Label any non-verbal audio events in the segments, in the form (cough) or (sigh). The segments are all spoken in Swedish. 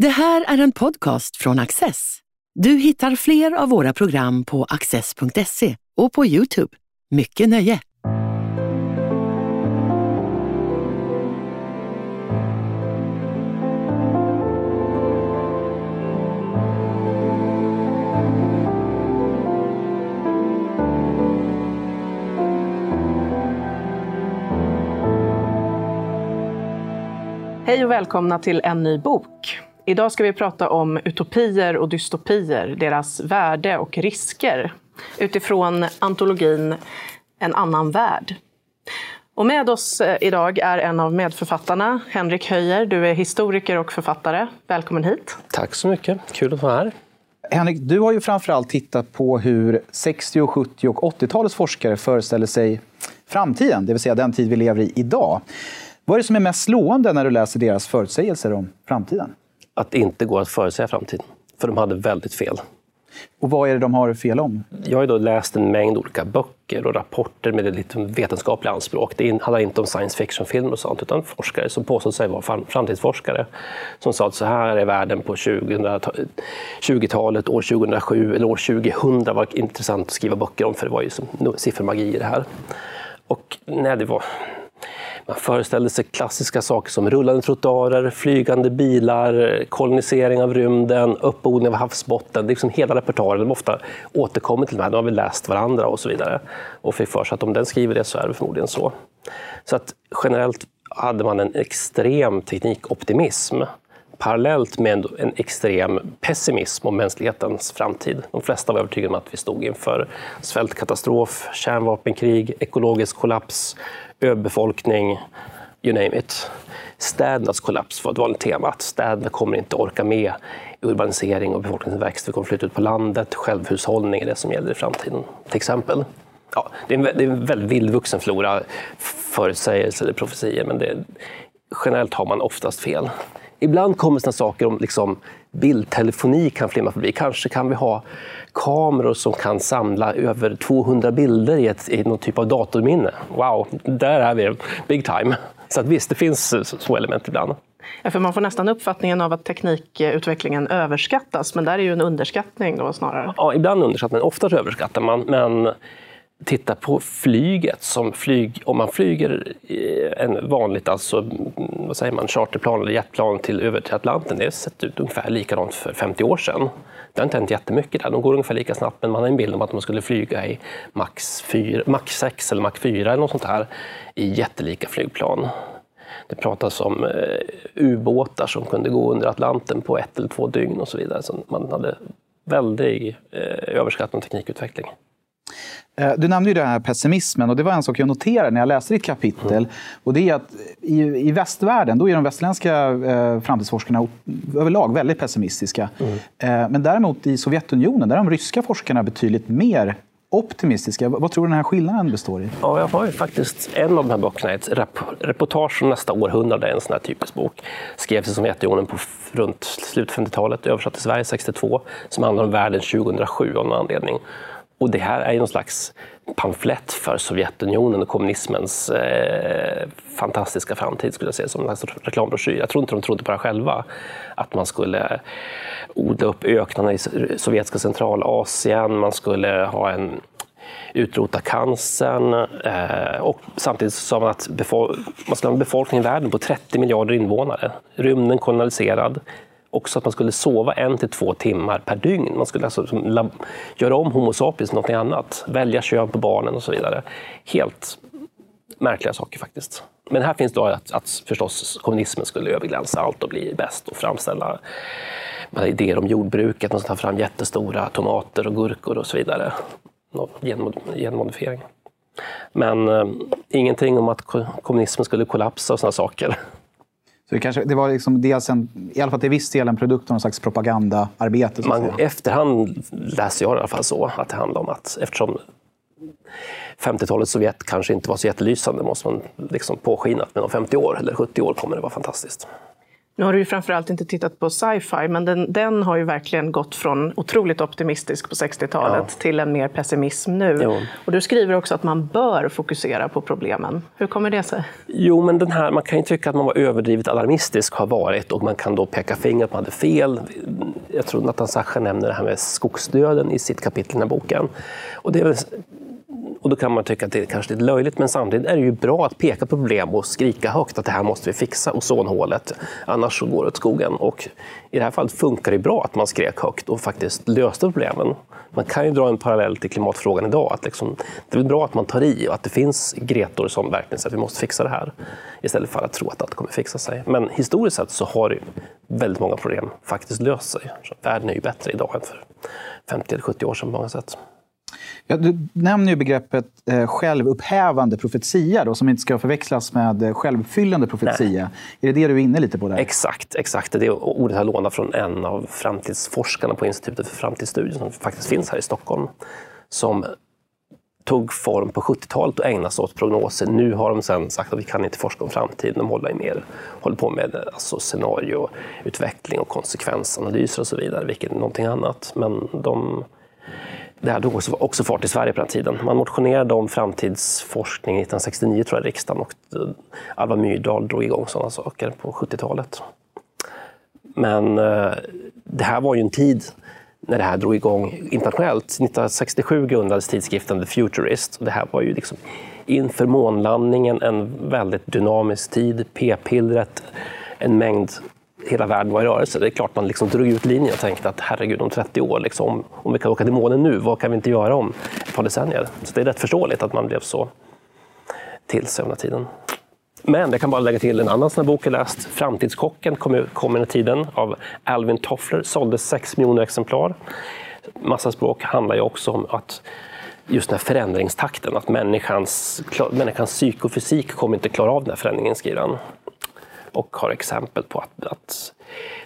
Det här är en podcast från Access. Du hittar fler av våra program på access.se och på Youtube. Mycket nöje! Hej och välkomna till en ny bok. Idag ska vi prata om utopier och dystopier, deras värde och risker utifrån antologin En annan värld. Och med oss eh, idag är en av medförfattarna, Henrik Höjer. Du är historiker och författare. Välkommen hit. Tack så mycket. Kul att vara här. Henrik, du har ju framförallt tittat på hur 60-, 70 och 80-talets forskare föreställer sig framtiden, det vill säga den tid vi lever i idag. Vad är det som är mest slående när du läser deras förutsägelser om framtiden? Att det inte går att förutsäga framtiden. För de hade väldigt fel. Och vad är det de har fel om? Jag har då läst en mängd olika böcker och rapporter med lite vetenskapliga anspråk. Det handlar inte om science fiction-filmer och sånt, utan forskare som påstår sig vara framtidsforskare. Som sa att så här är världen på 20-talet, år 2007 eller år 2000 var intressant att skriva böcker om, för det var ju som siffermagi i det här. Och nej, det var man föreställde sig klassiska saker som rullande trottoarer, flygande bilar, kolonisering av rymden, uppodling av havsbotten. Det är liksom hela repertoaren. De ofta återkommer till det här. De har vi läst varandra och så vidare. Och fick för sig att om den skriver det så är det förmodligen så. Så att generellt hade man en extrem teknikoptimism parallellt med en extrem pessimism om mänsklighetens framtid. De flesta var övertygade om att vi stod inför svältkatastrof, kärnvapenkrig, ekologisk kollaps, överbefolkning, you name it. Städernas kollaps var ett vanligt tema. Att städerna kommer inte orka med urbanisering och befolkningsväxt. Vi kommer flytta ut på landet. Självhushållning är det som gäller i framtiden, till exempel. Ja, det, är en, det är en väldigt vildvuxen flora förutsägelser eller profetier, men det, generellt har man oftast fel. Ibland kommer sådana saker om liksom, bildtelefoni kan flimma förbi. Kanske kan vi ha kameror som kan samla över 200 bilder i, ett, i någon typ av datorminne. Wow, där är vi, big time. Så att visst, det finns så element ibland. Ja, för man får nästan uppfattningen av att teknikutvecklingen överskattas, men där är ju en underskattning då snarare. Ja, ibland underskattar man, ofta överskattar man. Men titta på flyget. Som flyg, om man flyger en vanligt alltså, vad säger man, charterplan eller jetplan till, över till Atlanten, det har sett ut ungefär likadant för 50 år sedan. Det har inte hänt jättemycket där. De går ungefär lika snabbt, men man har en bild om att de skulle flyga i max, 4, max 6 eller max 4 eller något sånt här i jättelika flygplan. Det pratas om eh, ubåtar som kunde gå under Atlanten på ett eller två dygn och så vidare. Så man hade väldig eh, överskattning av teknikutveckling. Eh, du nämnde ju den här pessimismen och det var en sak jag noterade när jag läste ditt kapitel. Mm. Och det är att i, i västvärlden, då är de västerländska eh, framtidsforskarna överlag väldigt pessimistiska. Mm. Eh, men däremot i Sovjetunionen, där är de ryska forskarna betydligt mer optimistiska. Vad tror du den här skillnaden består i? Ja, jag har ju faktiskt en av de här böckerna, ett rep reportage från nästa århundrade, en sån här typisk bok. Skrevs i Sovjetunionen på runt slutet 50-talet, översatt till Sverige 62, som handlar om världen 2007 av någon anledning. Och det här är ju någon slags pamflett för Sovjetunionen och kommunismens eh, fantastiska framtid, skulle jag säga, som en reklambroschyr. Jag tror inte de trodde på det själva, att man skulle odla upp öknarna i sovjetiska centralasien, man skulle ha en utrota cancern eh, och samtidigt sa man att man skulle ha en befolkning i världen på 30 miljarder invånare. Rymden koloniserad, också att man skulle sova en till två timmar per dygn. Man skulle alltså göra om Homo sapiens till något annat, välja kön på barnen och så vidare. Helt märkliga saker faktiskt. Men här finns då att, att förstås kommunismen skulle överglänsa allt och bli bäst och framställa idéer om jordbruket, man ska ta fram jättestora tomater och gurkor och så vidare. Genmodifiering. Men eh, ingenting om att kommunismen skulle kollapsa och sådana saker. Så det, kanske, det var liksom dels en, i alla fall till viss del en produkt av någon slags propagandaarbete? Man, efterhand läser jag i alla fall så, att det handlar om att eftersom 50-talets Sovjet kanske inte var så jättelysande måste man liksom påskina att om 50 år eller 70 år kommer det vara fantastiskt. Nu har du ju framförallt inte tittat på sci-fi, men den, den, har ju verkligen gått från otroligt optimistisk på 60-talet ja. till en mer pessimism nu. Jo. Och du skriver också att man bör fokusera på problemen. Hur kommer det sig? Jo, men den här, man kan ju tycka att man var överdrivet alarmistisk, har varit, och man kan då peka finger att man hade fel. Jag tror Nathan Sacher nämner det här med skogsdöden i sitt kapitel i den här boken. Och det är och då kan man tycka att det är kanske lite löjligt, men samtidigt är det ju bra att peka på problem och skrika högt att det här måste vi fixa, ozonhålet, annars så går det åt skogen. Och i det här fallet funkar det bra att man skrek högt och faktiskt löste problemen. Man kan ju dra en parallell till klimatfrågan idag. Att liksom, det är bra att man tar i och att det finns Gretor som verkligen säger att vi måste fixa det här. Istället för att tro att allt kommer fixa sig. Men historiskt sett så har väldigt många problem faktiskt löst sig. Så världen är ju bättre idag än för 50 eller 70 år sedan på många sätt. Ja, du nämner ju begreppet eh, självupphävande profetia, då, som inte ska förväxlas med eh, självuppfyllande profetia. Nej. Är det det du är inne lite på? där? Exakt. exakt. Det ordet har lånat från en av framtidsforskarna på Institutet för framtidsstudier som faktiskt finns här i Stockholm. Som tog form på 70-talet och ägnade sig åt prognoser. Nu har de sen sagt att vi kan inte forska om framtiden. De håller, mer, håller på med alltså scenarioutveckling och konsekvensanalyser och så vidare, vilket är någonting annat. Men de det här också, fart i Sverige på den tiden. Man motionerade om framtidsforskning 1969 tror jag, i riksdagen och eh, Alva Myrdal drog igång sådana saker på 70-talet. Men eh, det här var ju en tid när det här drog igång internationellt. 1967 grundades tidskriften The Futurist. Det här var ju liksom inför månlandningen en väldigt dynamisk tid. P-pillret, en mängd hela världen var i rörelse. Det är klart man liksom drog ut linjen och tänkte att herregud, om 30 år, liksom, om vi kan åka till månen nu, vad kan vi inte göra om ett par decennier? Så det är rätt förståeligt att man blev så till sig under tiden. Men jag kan bara lägga till en annan sån bok jag läst. Framtidskocken kom, kom under tiden av Alvin Toffler, såldes 6 miljoner exemplar. Massa språk handlar ju också om att just den här förändringstakten, att människans, människans psykofysik kommer inte klara av den här förändringen, skriver han och har exempel på att, att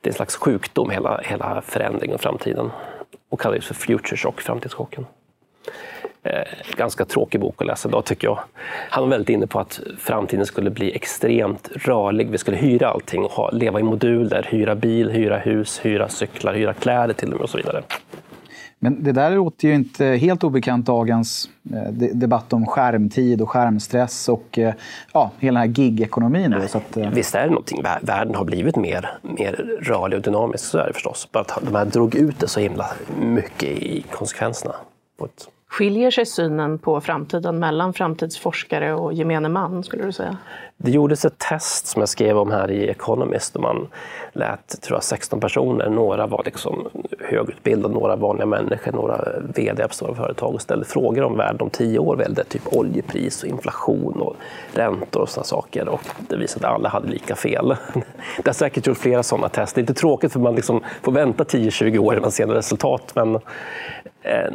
det är en slags sjukdom, hela, hela förändringen och framtiden. Och kallar det för future shock, framtidschocken. Eh, ganska tråkig bok att läsa idag tycker jag. Han var väldigt inne på att framtiden skulle bli extremt rörlig. Vi skulle hyra allting, och ha, leva i moduler, hyra bil, hyra hus, hyra cyklar, hyra kläder till och med och så vidare. Men det där låter ju inte helt obekant dagens eh, debatt om skärmtid och skärmstress och eh, ja, hela den här gig-ekonomin. Då, så att, eh, Visst är det någonting. Världen har blivit mer, mer rörlig och dynamisk, så är det förstås. Bara att de här drog ut det så himla mycket i konsekvenserna. På ett Skiljer sig synen på framtiden mellan framtidsforskare och gemene man, skulle du säga? Det gjordes ett test som jag skrev om här i Economist där man lät tror jag, 16 personer, några var liksom högutbildade, några vanliga människor, några vd på stora företag och ställde frågor om världen om tio år, väldigt typ oljepris och inflation och räntor och sådana saker. Och det visade att alla hade lika fel. (laughs) Det har säkert gjort flera sådana test. Det är inte tråkigt för man liksom får vänta 10-20 år innan man ser resultat, men eh,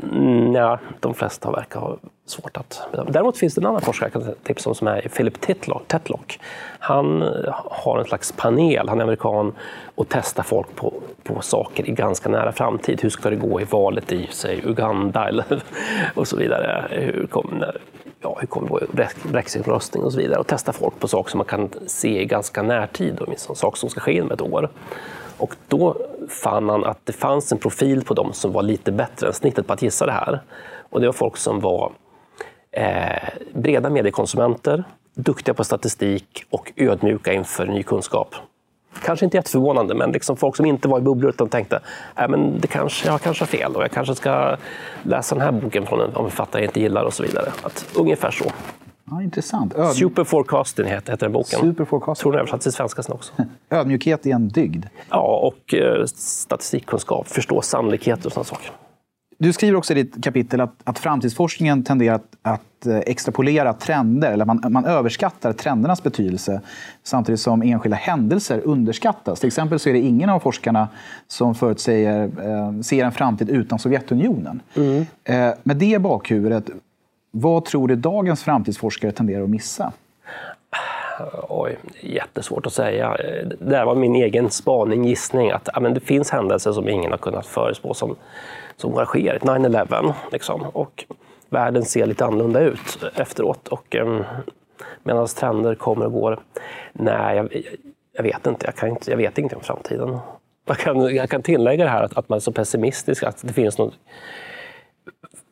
ja, de flesta verkar ha svårt att bedöma. Däremot finns det en annan forskare jag kan tipsa om som är Philip Tetlock. Han eh, har en slags panel, han är amerikan, och testar folk på, på saker i ganska nära framtid. Hur ska det gå i valet i say, Uganda eller, (laughs) och så vidare? Hur kommer, ja, hur kommer det gå i brexitomröstning och så vidare? Och testa folk på saker som man kan se i ganska närtid, åtminstone saker som ska ske inom ett år. Och då fann han att det fanns en profil på dem som var lite bättre än snittet på att gissa det här. Och det var folk som var eh, breda mediekonsumenter, duktiga på statistik och ödmjuka inför ny kunskap. Kanske inte jätteförvånande, men liksom folk som inte var i bubblor utan tänkte äh, men det kanske, jag kanske har fel och jag kanske ska läsa den här boken från en, en författare jag inte gillar och så vidare. Att, ungefär så. Ja, intressant. Öd... Superforecasting heter, heter den boken. Superforecasting. Tror den översatts till svenska sen också. (laughs) Ödmjukhet är en dygd. Ja, och eh, statistikkunskap, förstå sannolikheter och sådana saker. Du skriver också i ditt kapitel att, att framtidsforskningen tenderar att, att eh, extrapolera trender, eller man, man överskattar trendernas betydelse samtidigt som enskilda händelser underskattas. Till exempel så är det ingen av forskarna som förutsäger eh, ser en framtid utan Sovjetunionen. Mm. Eh, med det bakhuvudet, vad tror du dagens framtidsforskare tenderar att missa? Oj, jättesvårt att säga. Det här var min egen spaning, gissning, att ja, men det finns händelser som ingen har kunnat förutspå som som har sker, 9-11. Liksom. Och världen ser lite annorlunda ut efteråt. Och, ehm, um, Medan trender kommer och går. Nej, jag, Jag vet inte, jag, kan inte, jag vet ingenting om framtiden. Jag kan, jag kan tillägga det här att, att man är så pessimistisk, att det finns något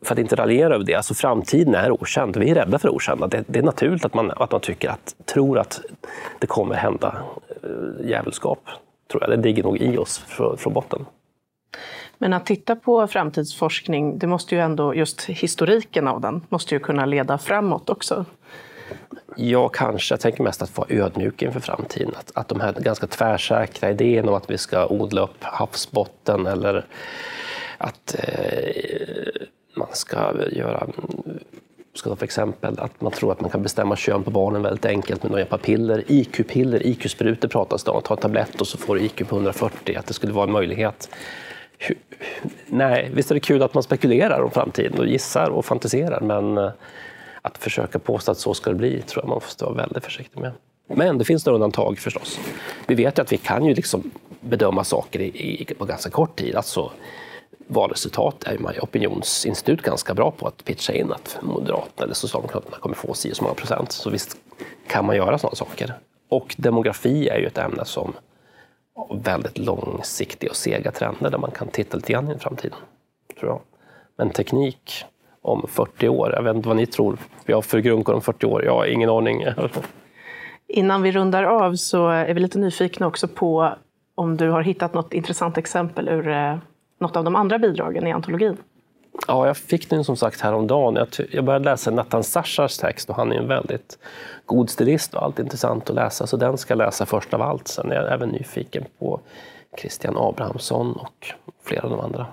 för att inte raljera över det, alltså framtiden är okänd. Vi är rädda för okända. Det, det, är naturligt att man, att man tycker att, tror att det kommer hända äh, djävulskap. Tror jag. Det ligger nog i oss från, från botten. Men att titta på framtidsforskning, det måste ju ändå, just historiken av den, måste ju kunna leda framåt också. Ja, kanske. Jag tänker mest att vara ödmjuk inför framtiden. Att, att de här ganska tvärsäkra idéerna om att vi ska odla upp havsbotten eller att eh, ska göra ska ta för exempel att man tror att man kan bestämma kön på barnen väldigt enkelt med några piller. IQ-piller, IQ-sprutor pratas det om. Ta en tablett och så får du IQ på 140, att det skulle vara en möjlighet. Nej, visst är det kul att man spekulerar om framtiden och gissar och fantiserar, men eh, att försöka påstå att så ska det bli tror jag man måste vara väldigt försiktig med. Men det finns några undantag förstås. Vi vet ju att vi kan ju liksom bedöma saker i, i, på ganska kort tid. Alltså, valresultat är man i opinionsinstitut ganska bra på att pitcha in att Moderaterna eller Socialdemokraterna kommer få si så många procent. Så visst kan man göra sådana saker. Och demografi är ju ett ämne som har väldigt långsiktiga och sega trender där man kan titta lite grann i framtiden. Tror jag. Men teknik om 40 år, jag vet inte vad ni tror. Vi har för grundkår om 40 år, jag har ingen aning. Innan vi rundar av så är vi lite nyfikna också på om du har hittat något intressant exempel ur eh, något av de andra bidragen i antologin? Ja, jag fick den som sagt häromdagen. Jag började läsa Nathan Sachars text och han är en väldigt god stilist och allt intressant att läsa. Så den ska jag läsa först av allt. Sen är jag även nyfiken på Christian Abrahamsson och flera av de andra.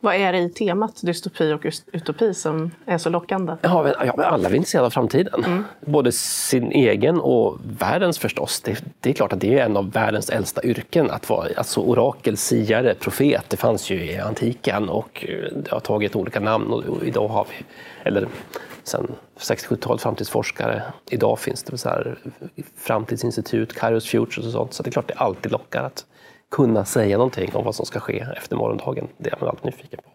Vad är det i temat dystopi och utopi som är så lockande? Ja, ja alla är intresserade av framtiden. Mm. Både sin egen och världens förstås. Det, det, är klart att det är en av världens äldsta yrken att vara alltså orakel, siare, profet. Det fanns ju i antiken och det har tagit olika namn och idag har vi, eller sen 60-70-talet, framtidsforskare. Idag finns det så här framtidsinstitut, Kairos Futures och sånt. Så det är klart det alltid lockar att kunna säga någonting om vad som ska ske efter morgondagen. Det är man alltid nyfiken på.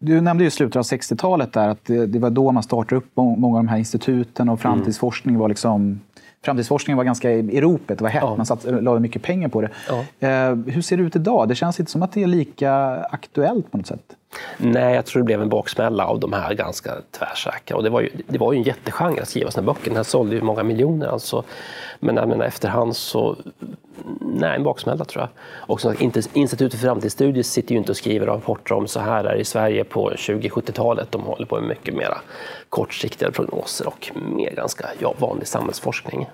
Du nämnde ju slutet av 60-talet där att det, var då man startade upp många av de här instituten och framtidsforskning var liksom Framtidsforskningen var ganska i ropet, det var hett, ja. man satt, lade mycket pengar på det. Ja. Eh, hur ser det ut idag? Det känns inte som att det är lika aktuellt på något sätt. Nej, jag tror det blev en baksmälla av de här ganska tvärsäkra. Och det var ju, det var ju en jättegenre att skriva sådana böcker. Den här sålde ju många miljoner. Alltså. Men jag menar, efterhand så nej, en baksmälla tror jag. Och så, Institutet för framtidsstudier sitter ju inte och skriver rapporter om så här är det i Sverige på 2070-talet. De håller på med mycket mera kortsiktiga prognoser och mer ganska ja, vanlig samhällsforskning.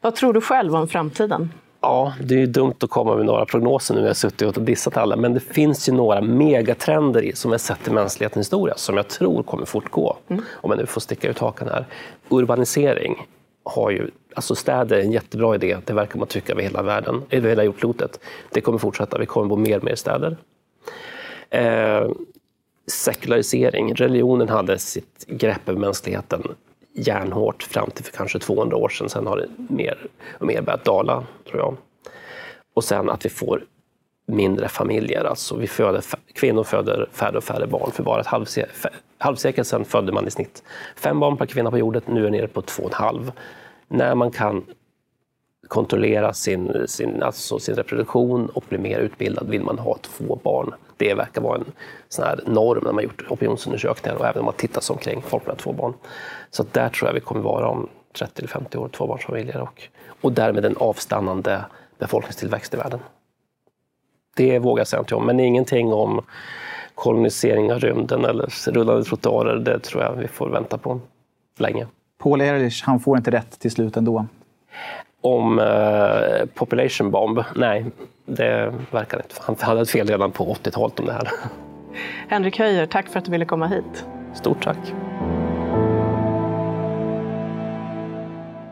Vad tror du själv om framtiden? Ja, det är ju dumt att komma med några prognoser nu när jag suttit och dissat alla, men det finns ju några megatrender som jag sett i mänsklighetens historia som jag tror kommer fortgå, mm. om jag nu får sticka ut hakan här. Urbanisering har ju, alltså städer är en jättebra idé, det verkar man tycka över hela världen, över hela jordklotet. Det kommer fortsätta, vi kommer bo mer och mer städer. Eh, sekularisering, religionen hade sitt grepp över mänskligheten järnhårt fram till för kanske 200 år sedan. Sen har det mer och mer börjat dala, tror jag. Och sen att vi får mindre familjer. Alltså vi föder, kvinnor föder färre och färre barn. För bara ett halvsekel, halvsekel sedan födde man i snitt fem barn per kvinna på jorden. Nu är det nere på två och en halv. När man kan kontrollera sin, sin, alltså sin reproduktion och bli mer utbildad vill man ha två barn. Det verkar vara en sån här norm när man gjort opinionsundersökningar och även om man tittar sig omkring folk med två barn. Så där tror jag vi kommer vara om 30 eller 50 år, tvåbarnsfamiljer och, och därmed en avstannande befolkningstillväxt i världen. Det vågar jag säga någonting om, men ingenting om kolonisering av rymden eller rullande trottoarer. Det tror jag vi får vänta på länge. Paul Ehrlich, han får inte rätt till slut ändå? Om uh, population bomb? Nej, det verkar inte. Han hade ett fel redan på 80-talet om det här. Henrik Höjer, tack för att du ville komma hit. Stort tack.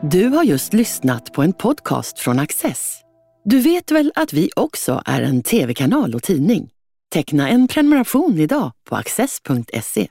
Du har just lyssnat på en podcast från Access. Du vet väl att vi också är en tv-kanal och tidning? Teckna en prenumeration idag på access.se.